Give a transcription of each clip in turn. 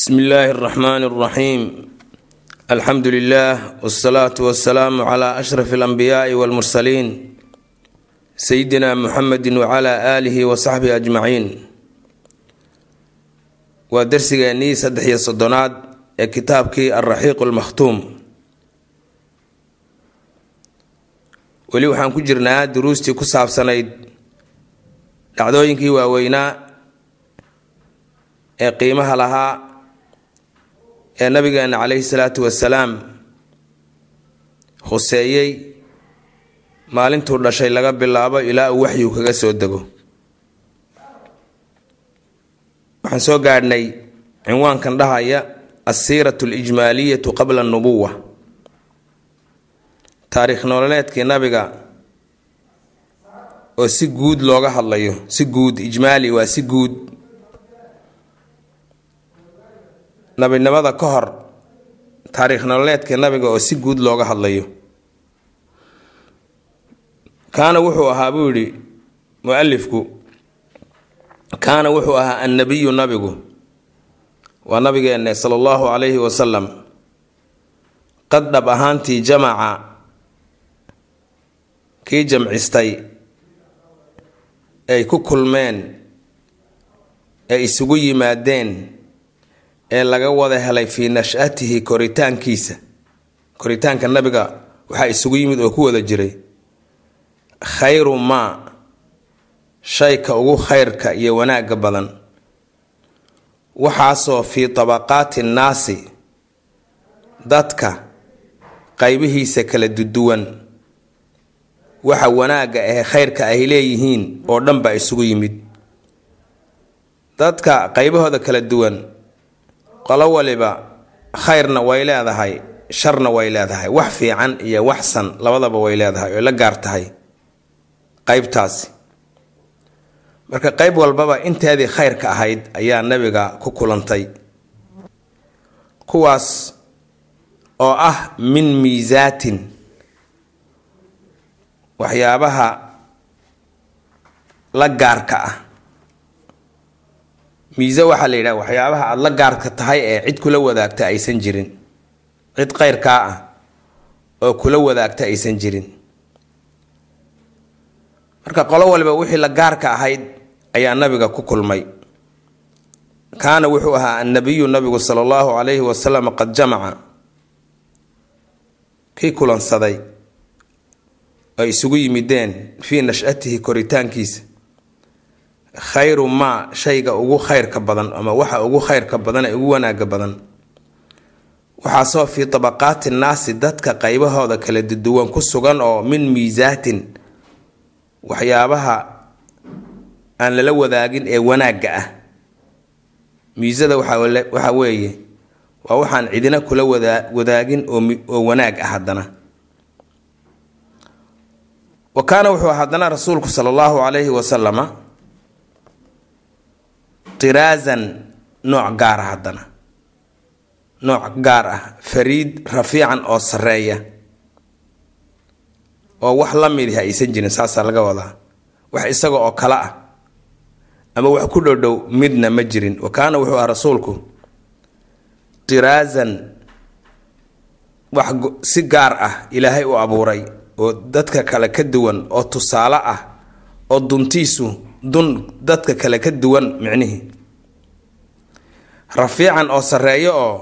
bsm illaahi araxmaani araxiim alxamdu lilaah wsalaatu wasalaamu calaa ashraf alambiyaai walmursaliin sayidina muxamedi wacalaa aalihi wa saxbihi ajmaciin waa darsigeennii saddex iyo soddonaad ee kitaabkii alraxiiq almakhtuum weli waxaan ku jirnaa duruustii ku saabsanayd dhacdooyinkii waaweynaa ee qiimaha lahaa ee nabigeena caleyhi salaatu wasalaam huseeyey maalintuu dhashay laga bilaabo ilaa uu waxyu kaga soo dego. Waxaan soo gaadhnay cinwaankan dhahaya alsiiratu alijmaaliyatu qabla anubuwa taariikh nololeedkii nabiga oo si guud looga hadlayo si guud ijmaali waa si guud nabinimada ka hor taariikh nololeedka nabiga oo si guud looga hadlayo. Kaana wuxuu ahaa buu yidhi mu'alifku kaana wuxuu ahaa annabiyu nabigu. Waa nabigeenne sala allahu calayhi wasalam qad dhab ahaantii jamaca kii jamcistay ay ku kulmeen ee isugu yimaadeen ee laga wada helay fii nashatihi koritaankiisa. Koritaanka nabiga waxaa isugu yimid oo ku wada jiray khayru maa shayka ugu khayrka iyo wanaagga badan. Waxaasoo fii tabaqaati nnaasi dadka qaybihiisa kala duduwan waxa wanaagga ahe khayrka ay leeyihiin oo dhan baa isugu yimid. Dadka qaybahooda kala duwan qolo waliba khayrna way leedahay sharna way leedahay wax fiican iyo wax san labadaba way leedahay oy la gaar tahay qaybtaasi marka qayb walbaba inteedii khayrka ahayd ayaa nabiga ku kulantay. Kuwaas oo ah min miisaatin waxyaabaha la gaarka ah miise waxaa la yidhaha waxyaabaha aada la gaarka tahay ee cid kula wadaagta aysan jirin. Cid khayrkaa ah oo kula wadaagta aysan jirin. Marka qolo waliba wixii la gaarka ahayd ayaa nabiga ku kulmay. Kaana wuxuu ahaa annabiyu nabigu sala allahu calayhi wasalam qad jamaca. Kii kulansaday ay isugu yimideen fii nashatihi koritaankiisa khayru maa shayga ugu khayrka badan ama waxa ugu khayrka badan ee ugu wanaaga badan. Waxaasoo fii tabaqaati nnaasi dadka qaybahooda kala duduwan ku sugan oo min miisaatin waxyaabaha aan lala wadaagin ee wanaagga ah. Miisada waxa weeye waa waxaan cidina kula wadaagin oo wanaag ah haddana. Wa kaana wuxuu haddana rasuulku sala allahu calayhi wasalama tiraasan nooc gaar ah haddana. Nooc gaar ah fariid rafiican oo sareeya oo wax la midih aysan jirin saasaa laga wadaa. Wax isaga oo kale ah. Ama wax ku dhowdhow midna ma jirin. Wa kaana wuxuu ah rasuulku tiraasan wax si gaar ah ilaahay u abuuray oo dadka kale ka duwan oo tusaale ah oo duntiisu dun dadka kale ka duwan micnihii rafiican oo sareeyo oo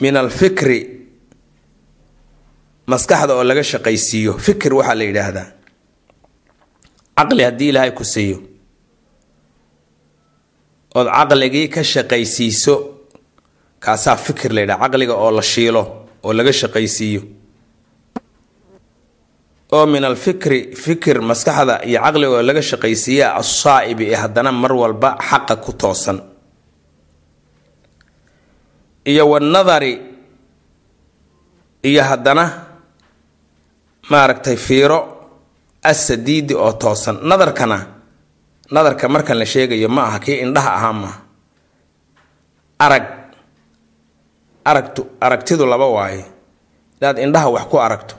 min alfikri maskaxda oo laga shaqaysiiyo. Fikir waxaa la yidhaahdaa. Caqli haddii ilaahay ku siiyo. Ood caqligii ka shaqaysiiso kaasaa fikir la yidhaha. Caqliga oo la shiilo oo laga shaqaysiiyo oo min alfikri fikir maskaxda iyo caqliga oo laga shaqaysiiya assaa'ibi ee haddana mar walba xaqa ku toosan. Iyo wanadari iyo haddana maaragtay fiiro assadiidi oo toosan. Nadarkana nadarka markan la sheegayo ma aha kii indhaha ahaa maaha arag aragtu aragtidu laba waaye. Inaad indhaha wax ku aragto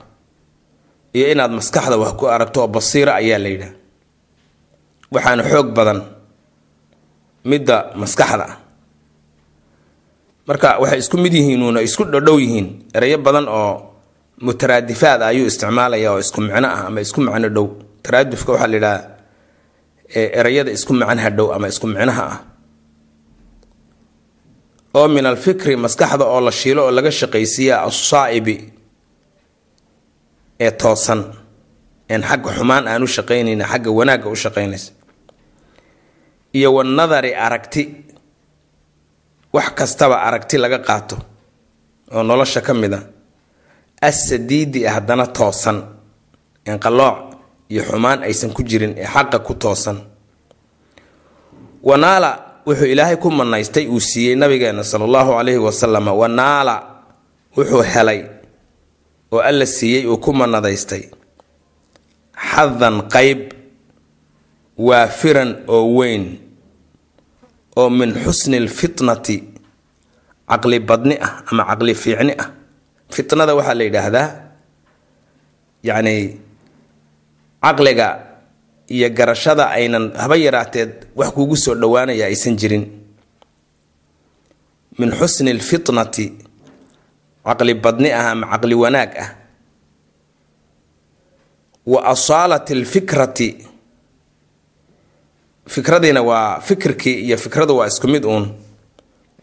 iyo inaad maskaxda wax ku aragto oo basiiro ayaa la yidhaha waxaana xoog badan midda maskaxda ah. Marka waxay isku mid yihiinuuna isku dhodhow yihiin erayo badan oo mutaraadifaad ayuu isticmaalaya oo isku micno ah ama isku macno dhow. Taraadufka waxaa la yidhaha erayada isku macnaha dhow ama isku micnaha ah. Oo min alfikri maskaxda oo la shiilo oo laga shaqaysiiya assaa'ibi ee toosan een xagga xumaan aan u shaqaynayna xagga wanaagga u shaqaynaysa. Iyo wanadari aragti wax kastaba aragti laga qaato oo nolosha ka mid a assadiidi haddana toosan inqalooc iyo xumaan aysan ku jirin ee xaqa ku toosan. Wanaala wuxuu ilaahay ku manaystay uu siiyey nabigeena sala allahu calayhi wasalam wanaala wuxuu helay oo alla siiyey uu ku manadaystay xadan qayb waafiran oo weyn oo min xusni lfitnati caqli badni ah ama caqli fiicni ah. Fitnada waxaa la yidhaahdaa yacni caqliga iyo garashada aynan haba yaraateed wax kugu soo dhowaanaya aysan jirin. Min xusni lfitnati caqli badni ah ama caqli wanaag ah. Wa asaalati alfikrati. Fikradiina waa fikirkii iyo fikradu waa isku mid uun.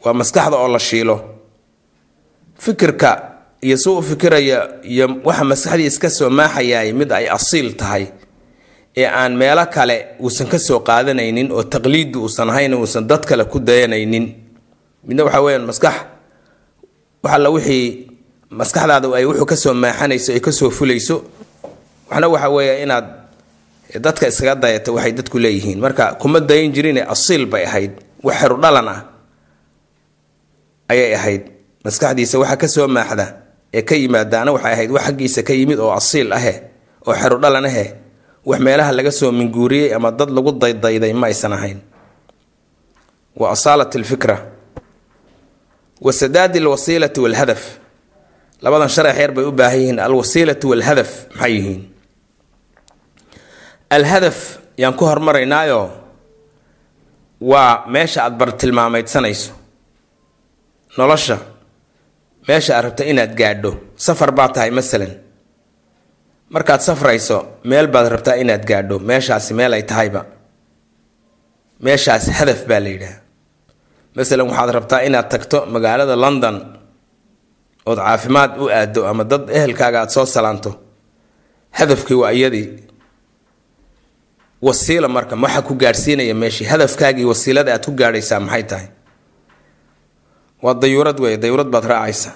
Waa maskaxda oo la shiilo. Fikirka iyo si u fikiraya iyo waxa maskaxdii iska soo maaxayaay mid ay asiil tahay ee aan meelo kale uusan ka soo qaadanaynin oo taqliidi uusan ahayn uusan dad kale ku dayanaynin. Midna waxa weyaan maskax waxalla wixii maskaxdaada ay wuxuu ka soo maaxanayso ay ka soo fulayso. Waxna waxa weeya inaad dadka iskaga dayata waxay dadku leeyihiin. Marka kuma dayan jirine asiil bay ahayd. Wax xeru dhalan ah ayay ahayd. Maskaxdiisa waxa ka soo maaxda ee ka yimaadaana waxay ahayd wax xaggiisa ka yimid oo asiil ahe oo xeru dhalan ahe wax meelaha laga soo minguuriyey ama dad lagu daydayday ma aysan ahayn. Wa asaalat alfikra wa sadaadi alwasiilati walhadaf. Labadan sharax yar bay u baahan yihiin alwasiilatu walhadaf maxay yihiin? Alhadaf yaan ku hormaraynaayo waa meesha aada bartilmaameydsanayso nolosha meesha aad rabta inaad gaadho safar baa tahay masalan. Markaad safrayso meel baad rabtaa inaad gaadho meeshaasi meel ay tahayba. Meeshaasi hadaf baa la yidhaha masalan waxaad rabtaa inaad tagto magaalada london ood caafimaad u aado ama dad ehelkaaga aada soo salaanto hadafkii waa iyadii wasiila marka waxa ku gaadhsiinaya meeshii? Hadafkaagii wasiilada aad ku gaadhaysaa maxay tahay? Waa dayuurad wey dayuurad baad raacaysa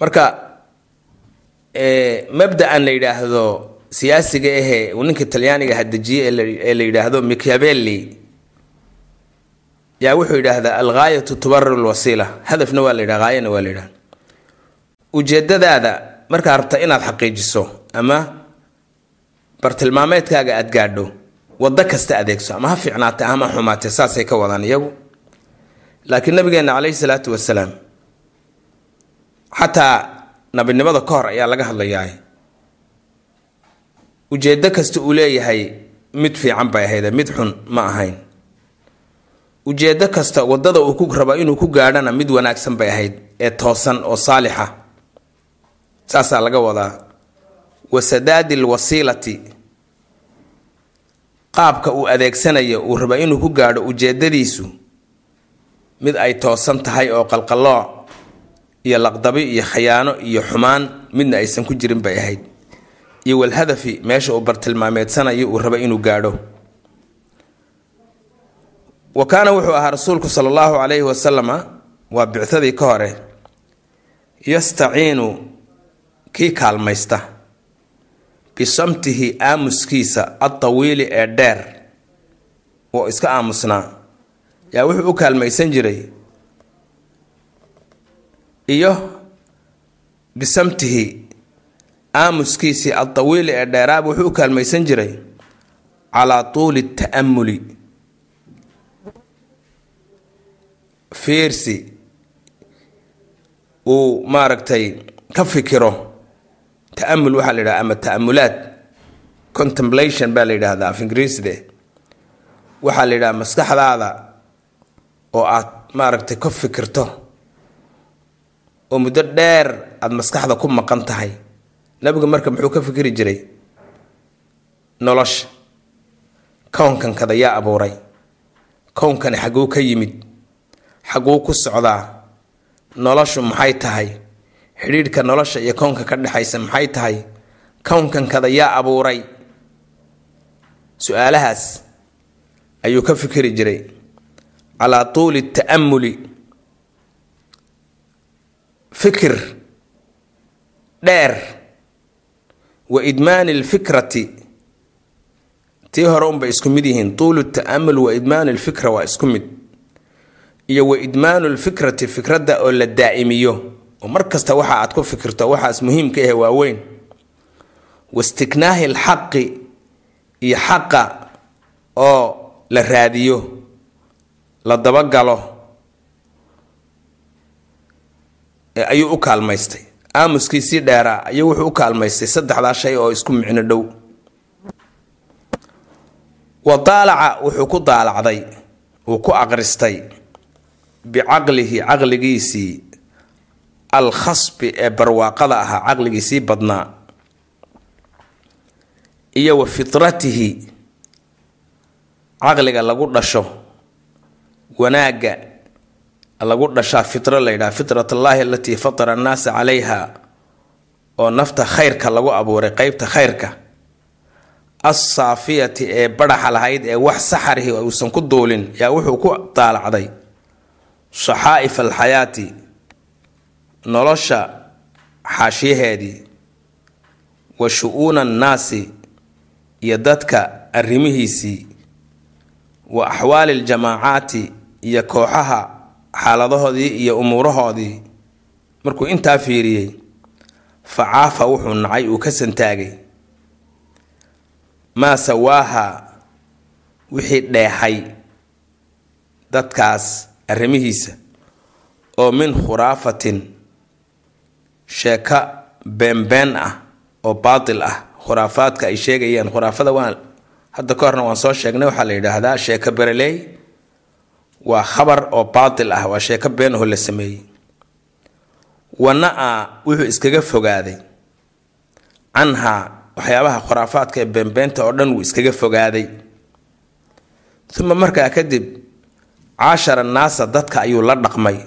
marka mabda-an la yidhaahdo siyaasiga ahee uu ninka talyaaniga hadejiyey ee la yidhaahdo micavelli yaa wuxuu yidhaahdaa alghaayatu tubarir lwasiila. Hadafna waa la yidhaha haayana waa la yidhaha. Ujeedadaada markaa rabta inaad xaqiijiso ama bartilmaameedkaaga aada gaadho waddo kasta adeegso ama ha fiicnaatay ama ha xumaatay saasay ka wadaan iyagu. Laakiin nabigeena caleyhi salaatu wasalaam xataa nabinimada ka hor ayaa laga hadlayaa. Ujeeddo kasta uu leeyahay mid fiican bay ahayd mid xun ma ahayn ujeeddo kasta waddada uu ku rabo inuu ku gaadhana mid wanaagsan bay ahayd ee toosan oo saalixa. Saasaa laga wadaa. Wa sadaadi lwasiilati qaabka uu adeegsanayo uu rabo inuu ku gaadho ujeedadiisu mid ay toosan tahay oo qalqalooc iyo laqdabi iyo khayaano iyo xumaan midna aysan ku jirin bay ahayd. Iyo walhadafi meesha uu bartilmaameedsanayo uu rabo inuu gaadho wa kaana wuxuu ahaa rasuulku sala allahu calayhi wasalama waa bicadii ka hore. Yastaciinu kii kaalmaysta. Bisamtihi aamuskiisa adtawiili ee dheer. Oo iska aamusnaa. Yaa wuxuu u kaalmaysan jiray. Iyo bisamtihi aamuskiisii adtawiili ee dheeraaba wuxuu u kaalmaysan jiray. Calaa tuuli ta'amuli fiirsi uu maaragtay ka fikiro ta'amul waxaa la yidhaha ama ta'amulaad contemplation baa la yidhaahdaa af ingiriisde waxaa la yidhaha maskaxdaada oo aad maaragtay ka fikirto oo muddo dheer aada maskaxda ku maqan tahay. Nabigu marka muxuu ka fikiri jiray nolosha. Kownkankada yaa abuuray. Kownkani xagguu ka yimid xagguu ku socdaa noloshu maxay tahay? Xidhiidhka nolosha iyo kownka ka dhexaysa maxay tahay? Kownkankada yaa abuuray? Su'aalahaas ayuu ka fikiri jiray. Calaa tuuli ta'amuli fikir dheer wa idmaani alfikrati. Tii hore unbay isku mid yihiin. Tuulu ta'amul wa idmaanu lfikra waa isku mid iyo wa idmaanu lfikrati fikradda oo la daa'imiyo. Oo mar kasta waxa aad ku fikirto waxaas muhiimka ah waaweyn. Wastiknaahi alxaqi iyo xaqa oo la raadiyo la dabagalo ayuu u kaalmaystay. Aamuskiisii dheeraa ayuu wuxuu u kaalmaystay saddexdaa shay oo isku micno dhow. Wa daalaca wuxuu ku daalacday uu ku aqristay bicaqlihi caqligiisii alkhasbi ee barwaaqada ahaa caqligiisii badnaa iyo wa fitratihi caqliga lagu dhasho wanaagga lagu dhashaa fitro la yidhaha fitrat allaahi alatii fatara annaasa calayha oo nafta khayrka lagu abuuray qeybta khayrka assaafiyati ee baraxa lahayd ee wax saxarihi uusan ku duulin yaa wuxuu ku daalacday saxaa'if alxayaati nolosha xaashiyaheedii wa shu-uuna annaasi iyo dadka arrimihiisii wa axwaali aljamaacaati iyo kooxaha xaaladahoodii iyo umuurahoodii. Markuu intaa fiiriyey fa caafa wuxuu nacay uu ka santaagay. Maa sawaaha wixii dheexay dadkaas arrimihiisa oo min khuraafatin sheeko beenbeen ah oo baatil ah. Khuraafaadka ay sheegayaan khuraafada waan hadda ka horna waan soo sheegnay waxaa la yidhaahdaa sheeko bereley waa khabar oo baatil ah waa sheeko been aho la sameeyey. Wana-a wuxuu iskaga fogaaday canhaa waxyaabaha khuraafaadka ee beenbeenta oo dhan wuu iskaga fogaaday. Uma markaa kadib caashara naasa dadka ayuu la dhaqmay.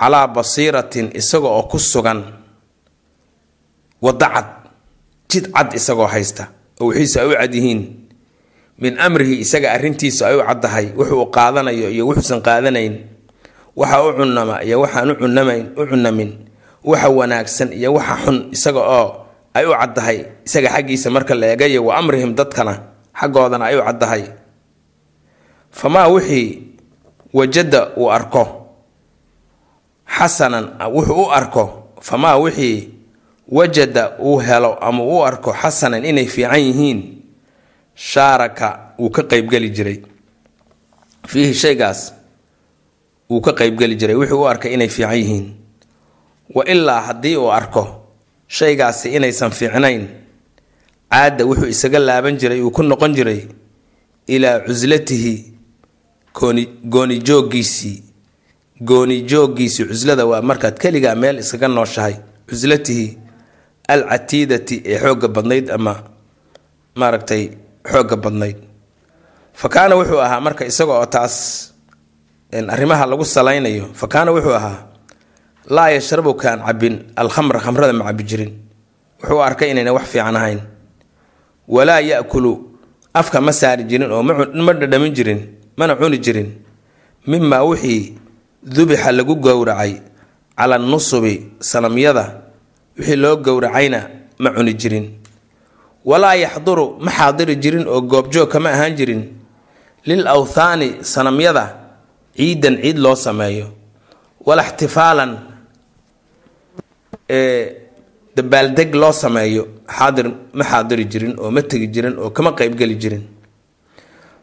Calaa basiiratin isaga oo ku sugan waddo cad jid cad isagoo haysta oo wixiisu ay u cad yihiin. Min amrihi isaga arrintiisu ay u caddahay wuxuu qaadanayo iyo wuxuusan qaadanayn. Waxa u cunama iyo waxaan u cunamayn u cunamin waxa wanaagsan iyo waxa xun isaga oo ay u caddahay isaga xaggiisa marka la eegayo wa amrihim dadkana xaggoodana ay u caddahay famaa wixii wajada uu arko. Xasanan wuxuu u arko. Famaa wixii wajada uu helo ama u arko xasanan inay fiican yihiin shaaraka wuu ka qeybgeli jiray. Fiihi shaygaas wuu ka qeybgeli jiray wuxuu u arkay inay fiican yihiin. Wa ilaa haddii uu arko shaygaasi inaysan fiicnayn caadda wuxuu isaga laaban jiray uu ku noqon jiray ilaa cuslatihi gooni jooggiisii cuslada waa markaad keligaa meel iskaga nooshahay cuslatihi alcatiidati ee xoogga badnayd ama maaragtay xoogga badnayd. Fa kaana wuxuu ahaa marka isaga oo taas arrimaha lagu salaynayo fa kaana wuxuu ahaa laa yashrabu kaan cabin alkhamra khamrada ma cabi jirin. Wuxuu arkay inayna wax fiican ahayn. Walaa yakulu afka ma saari jirin oo ma dhadhamin jirin mana cuni jirin. Mimaa wixii dubixa lagu gowracay cala nusubi sanamyada wixii loo gowracayna ma cuni jirin. Walaa yaxduru ma xaadiri jirin oo goobjoog kama ahaan jirin. Lil awthaani sanamyada ciidan ciid loo sameeyo. Wala ixtifaalan dabaaldeg loo sameeyo. Xaadir ma xaadiri jirin oo ma tegi jirin oo kama qeybgeli jirin.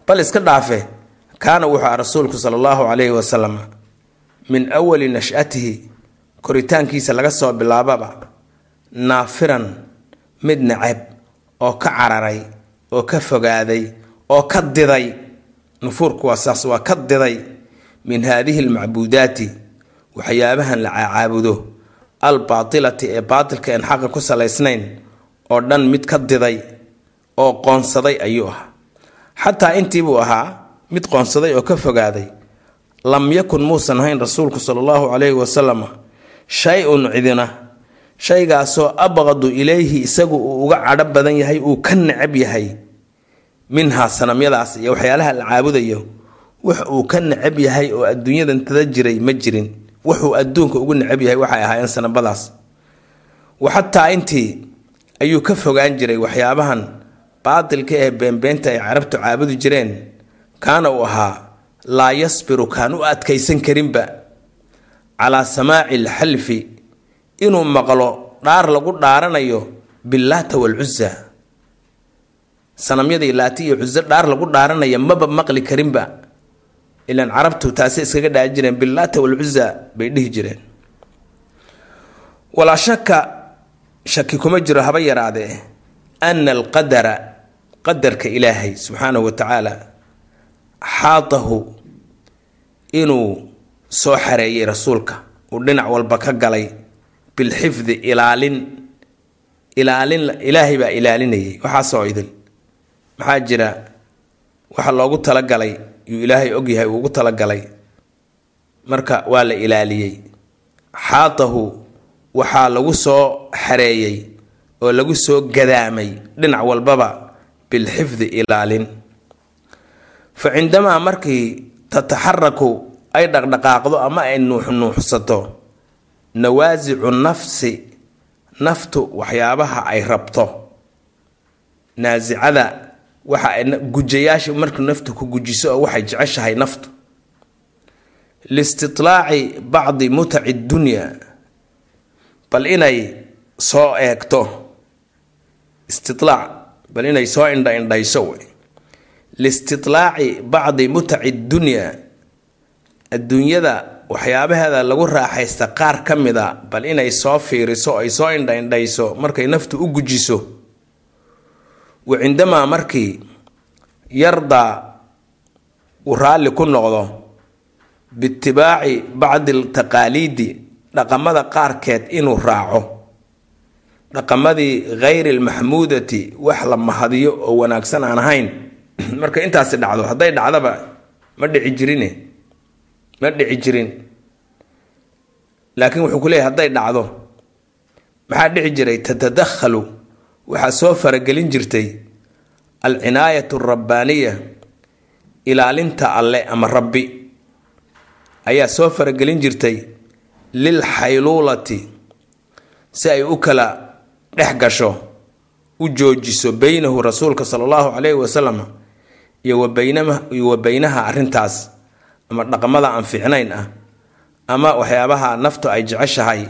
Bal iska dhaafe kaana wuxuu rasuulku sala allahu calayhi wasalam min awali nash'atihi koritaankiisa laga soo bilaababa naafiran mid neceb oo ka cararay oo ka fogaaday oo ka diday. Nufuurku waa saas waa ka diday min haadihi almacbuudaati waxyaabahan la caabudo. Albaatilati ee baatilka aan xaqa ku salaysnayn oo dhan mid ka diday oo qoonsaday ayuu ahaa. Xataa intiibuu ahaa mid qoonsaday oo ka fogaaday lam yakun muusan ahayn rasuulku sala allahu calayhi wasalam shay-un cidina. Shaygaasoo abqadu ilayhi isagu uu uga cadho badan yahay uu ka necab yahay. Minhaa sanamyadaas iyo waxyaalaha la caabudayo wax uu ka necab yahay oo adduunyadan tada jiray ma jirin. Wuxuu adduunka ugu necab yahay waxay ahaayeen sanabadaas wa xataa intii ayuu ka fogaan jiray waxyaabahan baatilka ee beenbeenta ay carabtu caabudi jireen kaana uu ahaa laa yasbiru kaan u adkaysan karinba. Calaa samaaci alxalfi inuu maqlo dhaar lagu dhaaranayo billaata walcuza sanamyadii laati iyo cuso dhaar lagu dhaaranaya maba maqli karinba. Ilaan carabtu taasi iskaga dhaai jireen billaata walcuza bay dhihi jireen. Walaa shaka shaki kuma jiro haba yaraadee ana alqadara qadarka ilaahay subxaanahu wa tacaala xaatahu inuu soo xareeyay rasuulka. Uu dhinac walba ka galay bilxifdi ilaalin ilaalin ilaahay baa ilaalinayay waxaasoo idil. Maxaa jira? Waxa loogu talagalay yuu ilaahay ogyahay ugu talagalay. Marka waa la ilaaliyey. Xaatahu waxaa lagu soo xareeyey oo lagu soo gadaamay. Dhinac walbaba bilxifdi ilaalin fa cindamaa markii tataxaraku ay dhaqdhaqaaqdo ama ay nuuxnuuxsato nawaasicu nafsi naftu waxyaabaha ay rabto naasicada waxa ay gujayaasha markuu naftu ku gujiso oo waxay jeceshahay naftu listitlaaci bacdi mutaci dunya bal inay soo eegto istitlaac bal inay soo indha indhayso wey listitlaaci bacdi mutaci dunya adduunyada waxyaabaheeda lagu raaxaysta qaar ka mida bal inay soo fiiriso ay soo indha indhayso markay naftu u gujiso. Wa cindamaa markii yardaa uu raalli ku noqdo biitibaaci bacdi altaqaaliidi dhaqamada qaarkeed inuu raaco. Dhaqamadii hayri almaxmuudati wax la mahadiyo oo wanaagsan aan ahayn marka intaasi dhacdo hadday dhacdaba ma dhici jirine. Ma dhici jirin. Laakiin wuxuu ku leeyahy hadday dhacdo maxaa dhici jiray? Tatadakhalu. Waxaa soo faragelin jirtay alcinaayatu alrabbaaniya ilaalinta alle ama rabbi. Ayaa soo faragelin jirtay lil xayluulati si ay u kala dhex gasho u joojiso beynahu rasuulka sala allahu calayhi wasalam iyo wabayniyo wa beynaha arrintaas ama dhaqamada aan fiicnayn ah ama waxyaabaha naftu ay jeceshahay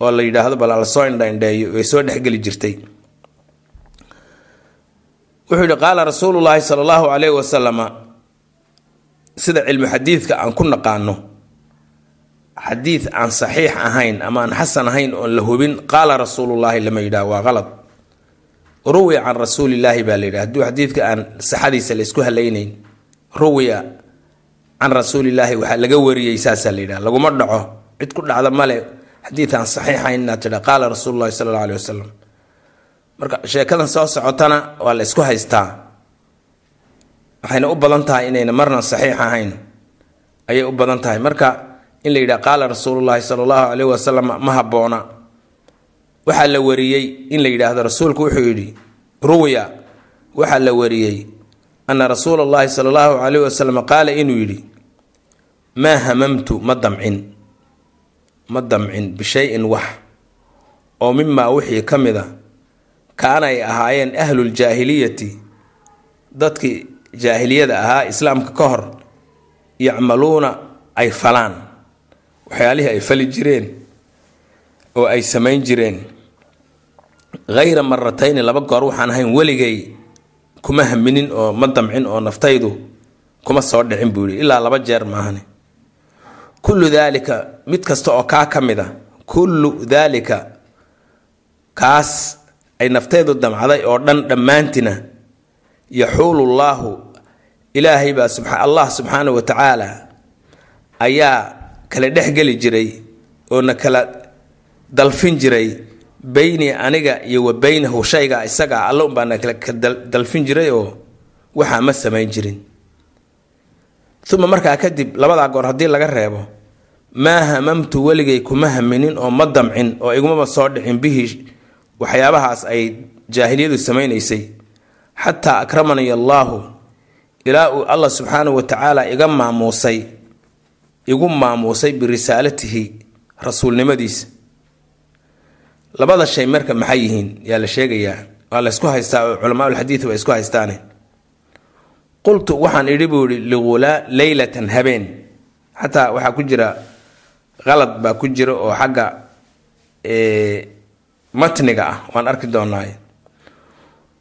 oo la yidhaahdo bal la soo indhaindheeyo way soo dhexgeli jirtay. Wuxuu yidhi qaala rasuulu llaahi sala allahu calayhi wasalama sida cilmu xadiidka aan ku naqaano xadiid aan saxiix ahayn ama aan xasan ahayn oon la hubin qaala rasuulullaahi lama yidhaah waa qalad ruwiya can rasuulillaahi baa la yidhaha hadduu xadiidka aan saxadiisa la halaynayn ruwiya can rasuulillaahi waxaa laga wariyey saasaa la yidhaha laguma dhaco cid ku dhacda male xadiid aan saxiixayn tidha qaala rasuululahi sala alla alih wasalam marka sheekadan soo socotana waa la isku haystaa. Waxayna u badan tahay inayna marna saxiix ahayn. Ayay u badan tahay. Marka in la yidhaha qaala rasuulullaahi sala allahu calayhi wasalam ma habboona waxaa la wariyey in la yidhaahdo rasuulku wuxuu yidhi ruwiya waxaa la wariyey ana rasuula allahi sala allahu calayhi wasalam qaala inuu yidhi maa hamamtu ma damcin ma damcin bishayin wax oo mimaa wixii ka mid a kaana ay ahaayeen ahluljaahiliyati dadkii jaahiliyada ahaa islaamka ka hor yacmaluuna ay falaan waxyaalihii ay fali jireen oo ay samayn jireen hayra maratayni laba goor waxaan ahayn weligay kuma haminin oo ma damcin oo naftaydu kuma soo dhicin buu yidhi ilaa laba jeer maahane kullu daalika mid kasta oo kaa ka mid a kullu daalika kaas ay naftaydu damcday oo dhan dhammaantina yaxuulu llaahu ilaahay baa allah subxaana wa tacaala ayaa kala dhexgeli jiray oo na kala dalfin jiray beyni aniga iyo wa beynahu shayga isaga alla unbaa na kala dalfin jiray oo waxaa ma samayn jirin. Uma markaa kadib labadaa goor haddii laga reebo maa hamamtu weligay kuma haminin oo ma damcin oo igumaba soo dhicin bihi. Waxyaabahaas ay jaahiliyadu samaynaysay. Xataa akramani allaahu ilaa uu allah subxaanahu wa tacaala iga maamuusay igu maamuusay birisaalatihi rasuulnimadiisa labada shay marka maxay yihiin yaa la sheegayaa. Waa la ysku haystaa culamaaulxadiid waa isku haystaane. Qultu waxaan idhi buu ihi lighulaa leylatan habeen. Xataa waxaa ku jira qalad baa ku jira oo xagga matniga ah waan arki doonaaye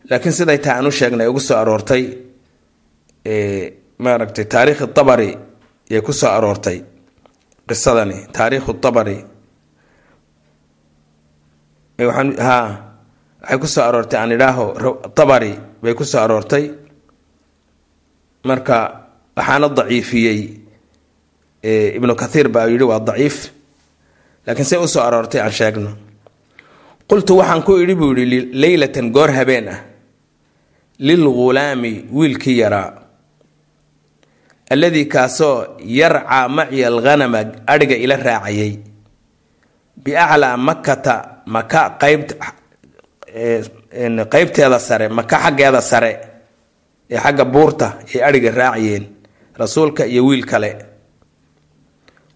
laakiin siday tahay aan u sheegnay ugu soo aroortay maaragtay taariikhi tabari yay ku soo aroortay qisadani taariikhu tabari ha waxay ku soo aroortay aan idhaaho tabari bay ku soo aroortay. Marka waxaana daciifiyey ibnu kathiir baa yidhi waa daciif. Laakiin say u soo aroortay aan sheegno. Qultu waxaan ku idhi buu yidhi leylatan goor habeen ah lilghulaami wiilkii yaraa alladii kaasoo yarcaa maciya alghanama adhiga ila raacayay biaclaa makata maka qaybt qeybteeda sare maka xaggeeda sare ee xagga buurta ay adhiga raacayeen rasuulka iyo wiil kale.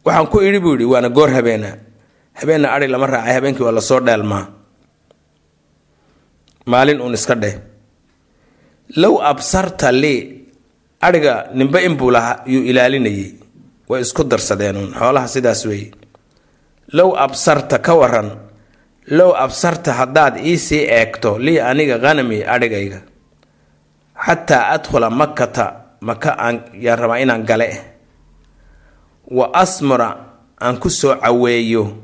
Waxaan ku idhi buu yidhi waana goor habeena habeenna adhi lama raacay habeenkii waa la soo dheelmaa. Maalin uun iska dheh. Low absarta lii adhiga nimbe inbuu lahaa yuu ilaalinayay way isku darsadeenuun xoolaha sidaas weeye. Low absarta ka waran low absarta haddaad iisii eegto lii aniga hanami adhigayga xataa adkhula makata maka aan yaan rabaa inaan gale. Wa asmura aan ku soo caweeyo.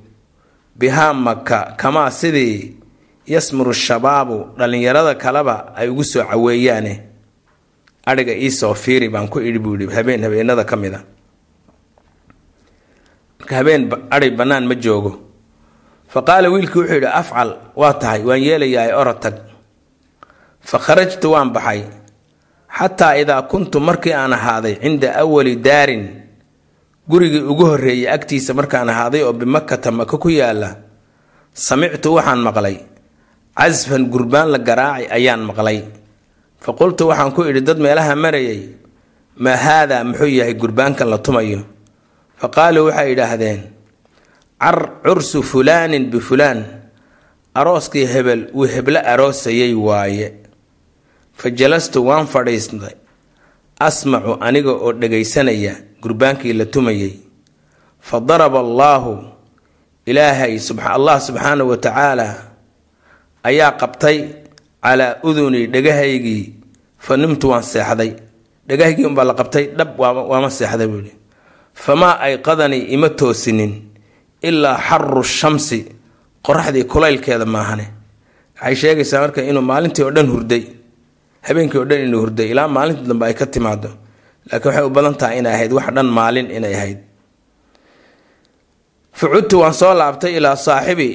Bihaa maka kamaa sidii yasmuru shabaabu dhallinyarada kaleba ay ugu soo caweeyaane. Adhiga iisoo fiiri baan ku idhi buu yidhi habeen habeenada ka mid a marka habeen adhi bannaan ma joogo fa qaala wiilkii wuxuu yidhi afcal waa tahay waan yeelayahay orod tag fa kharajtu waan baxay. Xataa idaa kuntu markii aan ahaaday cinda awali daarin gurigii ugu horreeyay agtiisa markaan ahaaday oo bimakata maka ku yaalla samictu waxaan maqlay. Casfan gurbaan la garaacay ayaan maqlay. Fa qultu waxaan ku idhi dad meelaha marayay maa haadaa muxuu yahay gurbaankan la tumayo. Fa qaaluu waxay idhaahdeen car cursu fulaanin bifulaan arooskii hebel uu heblo aroosayay waaye. Fa jalastu waan fadhiistay asmacu aniga oo dhagaysanaya gurbaankii la tumayay. Fa daraba allaahu ilaahay allah subxaanahu wa tacaala ayaa qabtay calaa udunii dhagahaygii fa nimtu waan seexday. Dhagahaygii unbaa la qabtay dhab waama seexday buuhi famaa ayqadanii ima toosinin ilaa xaru shamsi qoraxdii kulaylkeeda maahane. Waxay sheegaysaa marka inuu maalintii oo dhan hurday habeenkii oo dhan inuu hurday ilaa maalintii dambe ay ka timaado laakiin waxay u badan tahay inay ahayd wax dhan maalin inay ahayd. Facudtu waan soo laabtay ilaa saaxibi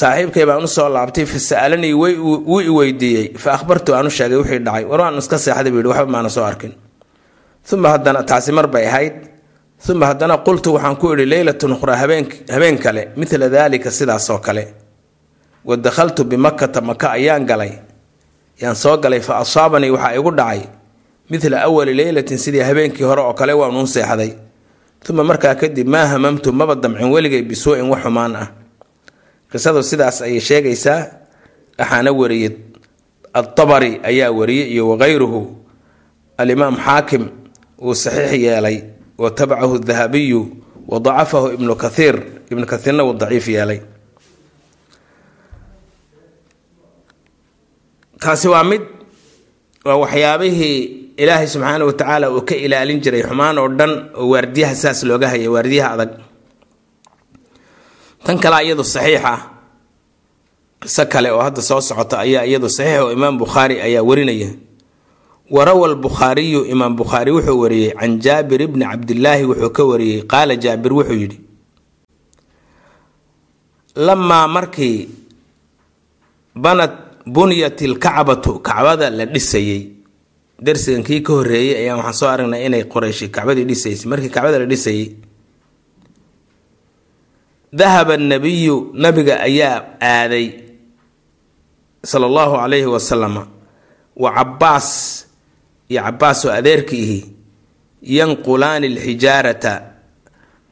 saaxiibkay baan u soo laabtay fa sa'alanii wuu i weydiiyey fa akhbartu aan u sheegay wixii dhacay. War waan iska seexday buu yihi waxba maana soo arkin. Uma haddana taasi mar bay ahayd uma haddana qultu waxaan ku idhi leylatun ukhraa habeen kale midla daalika sidaasoo kale. Wa dakhaltu bimakata maka ayaan galay. Yaan soo galay fa asaabanii waxaa igu dhacay midla awali leylatin sidii habeenkii hore oo kale waanuun seexday. Uma markaa kadib maa hamamtu maba damcin weligay bisuu'in wax xumaan ah. Qisadu sidaas ayay sheegaysaa. Waxaana wariyey atabari ayaa wariyey iyo wakayruhu alimaam xaakim uu saxiix yeelay wa tabacahu dahabiyu wa dacafahu ibnu kathiir ibnu kathiirna wuu daciif yeelay. Taasi waa mid waa waxyaabihii ilaahay subxaana wa tacaala uu ka ilaalin jiray xumaan oo dhan oo waardiyaha saas looga hayay waardiyaha adag. Tan kale iyadu saxiix ah. Qiso kale oo hadda soo socota ayaa iyadu saxiix oo imaam bukhaari ayaa warinaya warawa albukhaariyu imaam bukhaari wuxuu wariyey can jaabir ibni cabdillaahi wuxuu ka wariyey qaala jaabir wuxuu yidhi lamaa markii banad bunyat ilkacbatu kacbada la dhisayey. Darsigan kii ka horreeyey ayaan waxaan soo aragnay inay qorayshi kacbadii dhisaysay markii kacbada la dhisayey dahaba nabiyu nabiga ayaa aaday sala allahu calayhi wasalama wa cabbaas iyo cabbaas oo adeerkiihi yanqulaani alxijaarata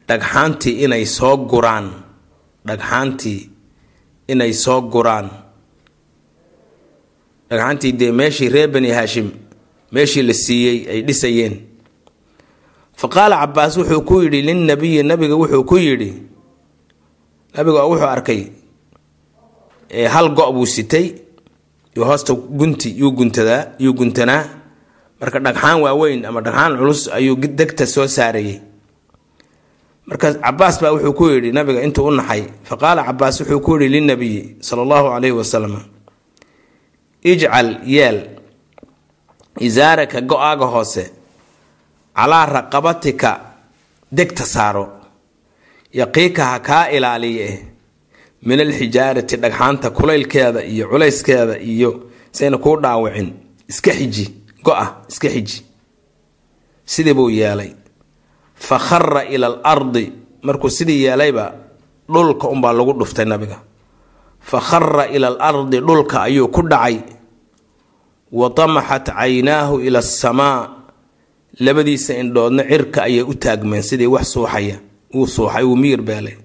dhagxaantii inay soo guraan dhagxaantii inay soo guraan. Dhagxaantii dee meeshii reer bani haashim meeshii la siiyey ay dhisayeen. Fa qaala cabbaas wuxuu ku yidhi linnabiyi nabiga wuxuu ku yidhi nabiga wuxuu arkay hal go' buu sitay hoosta gunti yuu guntadaa yuu guntanaa marka dhagxaan waaweyn ama dhagxaan culus ayuu degta soo saarayay. Marka cabaas baa wuxuu ku yidhi nabiga intuu u naxay. Fa qaala cabaas wuxuu ku yidhi linabiyi sala allahu calayhi wasalam ijcal yeel isaaraka go'aaga hoose calaa raqabatika degta saaro yaqiika ha kaa ilaaliye min alxijaarati dhagxaanta kulaylkeeda iyo culayskeeda iyo sayna kuu dhaawicin iska xiji go-a iska xiji. Sidii buu yeelay fa khara ila al markuu sidii yeelayba dhulka unbaa lagu dhuftay nabiga. Fa khara ila al ardi dhulka ayuu ku dhacay. Wa tamaxat caynaahu ila asamaa labadiisa indhoodna cirka ayay u taagmeen sidii wax suuxaya. Wuu suuxay wuu miyir beelay.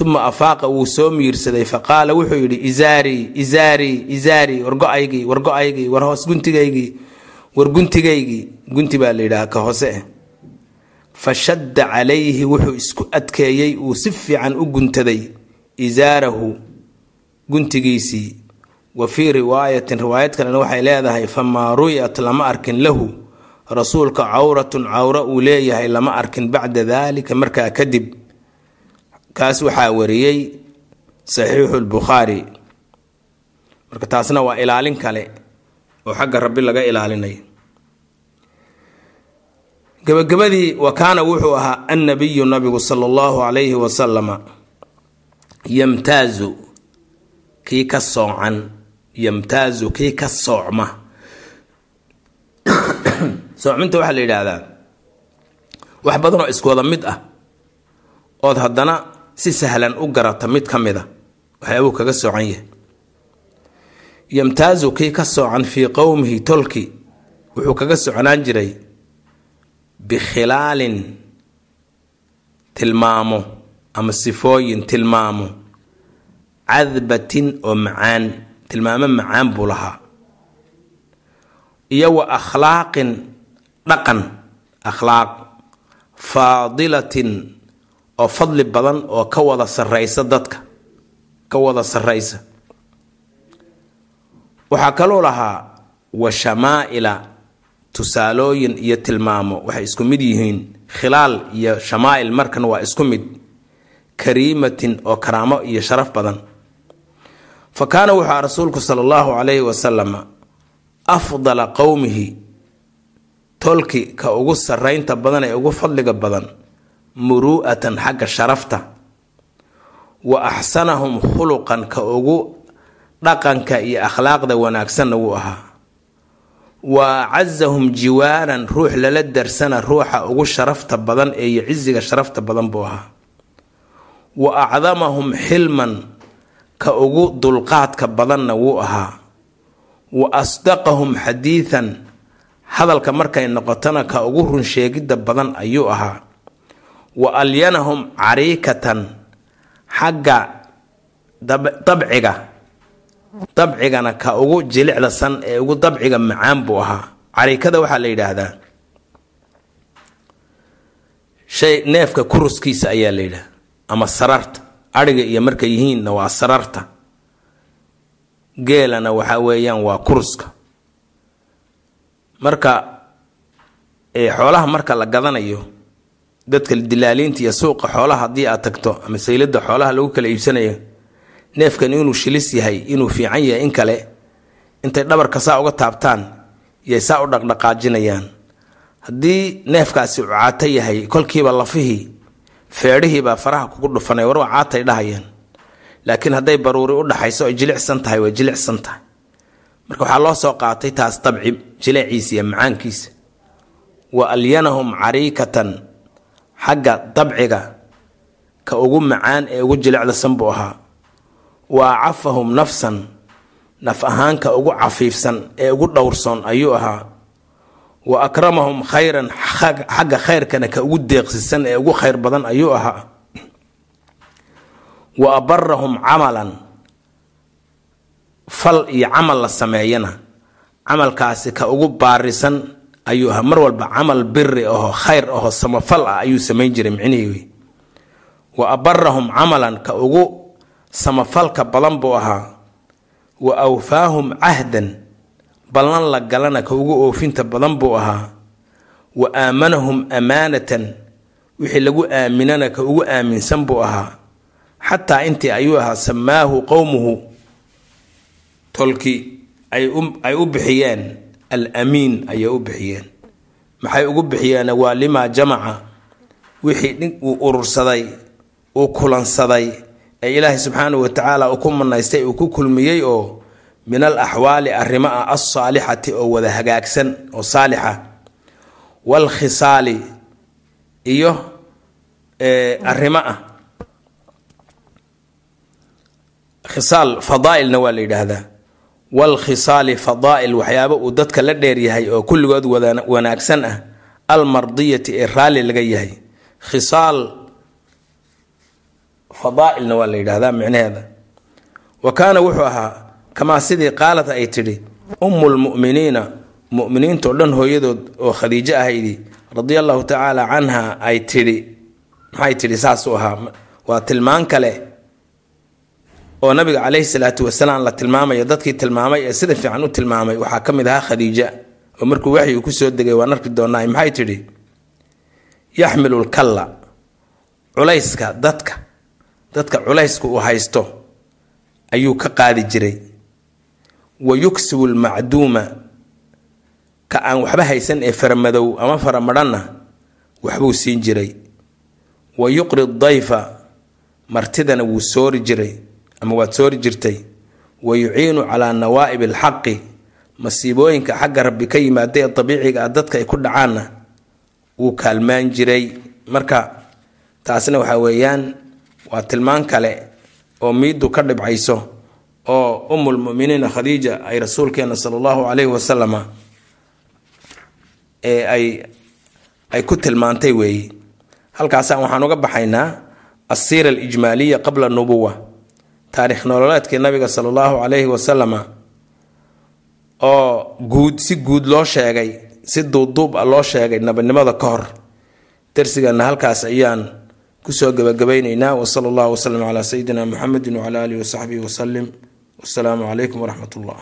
Uma afaaqa wuu soo miirsaday. Fa qaala wuxuu yidhi izaarii izaarii izaarii war go'aygii war go'aygii war hoos guntigaygii war guntigaygii gunti baa la yidhaha ka hoose eh. Fa shadda calayhi wuxuu isku adkeeyey uu si fiican u guntaday isaarahu guntigiisii. Wa fii riwaayatin riwaayad kalena waxay leedahay famaa ruyat lama arkin lahu. Rasuulka cawratun cawro uu leeyahay lama arkin bacda daalika markaa kadib. Kaas waxaa wariyey saxiixu lbukhaari marka taasna waa ilaalin kale oo xagga rabbi laga ilaalinayo gabagabadii wa kaana wuxuu ahaa annabiyu nabigu sala allahu calayhi wasalama yamtaazu kii ka soocan yamtaazu kii ka soocma. Soocminta waxaa la yidhaahdaa wax badan oo isku wada mid ah ood haddana si sahlan u garata mid ka mid a waxyaabuu kaga soocan yahay yamtaazu kii ka soocan fii qowmihi tolki wuxuu kaga soconaan jiray bikhilaalin tilmaamo ama sifooyin tilmaamo cadbatin oo macaan tilmaamo macaan buu lahaa iyo wa akhlaaqin dhaqan akhlaaq faadilatin oo fadli badan oo ka wada sarraysa dadka ka wada sarraysa waxaa kaloo lahaa wa shamaa'ila tusaalooyin iyo tilmaamo. Waxay isku mid yihiin khilaal iyo shamaa'il markan waa isku mid kariimatin oo karaamo iyo sharaf badan. Fa kaana wuxuu rasuulku sala allahu calayhi wasalama afdala qowmihi tolki ka ugu sarraynta badan ee ugu fadliga badan muru'atan xagga sharafta. Wa axsanahum khuluqan ka ugu dhaqanka iyo akhlaaqda wanaagsanna wuu ahaa. Wa acazahum jiwaaran ruux lala darsana ruuxa ugu sharafta badan ee iyo cisiga sharafta badan buu ahaa. Wa acdamahum xilman ka ugu dulqaadka badanna wuu ahaa. Wa asdaqahum xadiidan hadalka markay noqotona ka ugu runsheegidda badan ayuu ahaa. Wa alyanahum cariikatan xagga dabciga dabcigana ka ugu jilicda san ee ugu dabciga macaan buu ahaa. Cariikada waxaa la yidhaahdaa shay neefka kuruskiisa ayaa la yidhaha ama sararta. Adhiga iyo markay yihiinna waa sararta. Geelana waxa weeyaan waa kuruska marka xoolaha marka la gadanayo dadka dilaaliinta iyo suuqa xoolaha haddii aad tagto ama saylada xoolaha lagu kala iibsanayo neefkan inuu shilis yahay inuu fiican yahay in kale intay dhabarka saa uga taabtaan yay saa u dhaqdhaqaajinayaan. Haddii neefkaasi caato yahay kolkiiba lafihii feedhihiibaa faraha kugu dhufanay war waa caatay dhahayaan. Laakiin hadday baruuri u dhaxayso ay jilicsan tahay way jilicsan tahay. Marka waxaa loo soo qaatay taas dabci jileeciisa iyo macaankiisa. Wa alyanahum cariikatan xagga dabciga ka ugu macaan ee ugu jilicdasan buu ahaa wa acafahum nafsan naf ahaanka ugu cafiifsan ee ugu dhowrsoon ayuu ahaa. Wa akramahum khayran xagga khayrkana ka ugu deeqsisan ee ugu khayr badan ayuu ahaa. Wa abarahum camalan fal iyo camal la sameeyana camalkaasi ka ugu baarisan ayuu ahaa. Mar walba camal biri aho khayr aho samafal ah ayuu samayn jiray micnihii wey wa abarahum camalan ka ugu samafalka badan buu ahaa wa awfaahum cahdan ballan la galana ka ugu oofinta badan buu ahaa wa aamanahum amaanatan wixii lagu aaminana ka ugu aaminsan buu ahaa. Xataa intii ayuu ahaa samaahu qowmuhu tolki ay u bixiyeen al amiin ayay u bixiyeen maxay ugu bixiyeen waa limaa jamaca wixii uu urursaday uu kulansaday ee ilaahay subxaanahu watacaala uu ku manaystay uu ku kulmiyey oo min al axwaali arrimo ah alsaalixati oo wada hagaagsan oo saalixa waalkhisaali iyo arrimo ah. Khisaal fadaailna waa la yidhaahdaa. Waalkhisaali fadaa'il waxyaabo uu dadka la dheeryahay oo kulligood wanaagsan ah. Almardiyati ee raalli laga yahay. Khisaal fadaailna waa la yidhahdaa micnaheeda. Wa kaana wuxuu ahaa kamaa sidii qaalad ay tidhi ummu lmu'miniina mu'miniintao dhan hooyadood oo khadiijo ahaydi radia allahu tacaala canha ay tidhi maxay tidhi saasuu ahaa waa tilmaan kale oo nabiga caleyhi salaatu wasalaam la tilmaamayo dadkii tilmaamay ee sida fiican u tilmaamay waxaa ka mid ahaa khadiija. Oo markuu waxyi ku soo degay waan arki doonaa maxay tidhi yaxmilu lkalla culayska dadka dadka culayska uu haysto ayuu ka qaadi jiray. Wa yuksibu lmacduuma ka aan waxba haysan ee faramadow ama faramadhanna waxbuu siin jiray. Wa yuqri dayfa martidana wuu soori jiray ama waad soori jirtay. Wa yuciinu calaa nawaa'ib alxaqi masiibooyinka xagga rabbi ka yimaada ee dabiiciga ah dadka ay ku dhacaanna wuu kaalmaan jiray. Marka taasna waxaa weeyaan waa tilmaan kale oo miiddu ka dhibcayso oo umulmuminiina khadiija ay rasuulkeena sala allahu calayhi wasalama ee ay ay ku tilmaantay weeye halkaasaan waxaan uga baxaynaa asiira alijmaaliya qabla nubuwa taarikh nololeedkii nabiga sala allahu calayhi wasalama oo guud si guud loo sheegay si duubduub ah loo sheegay nabinimada ka hor. Darsigana halkaas ayaan ku soo gabagabaynaynaa wsala allahu waslem calaa sayidina muxamedi wcala alihi wasaxbihi wasalim wasalaamu calaykum waraxmat ullah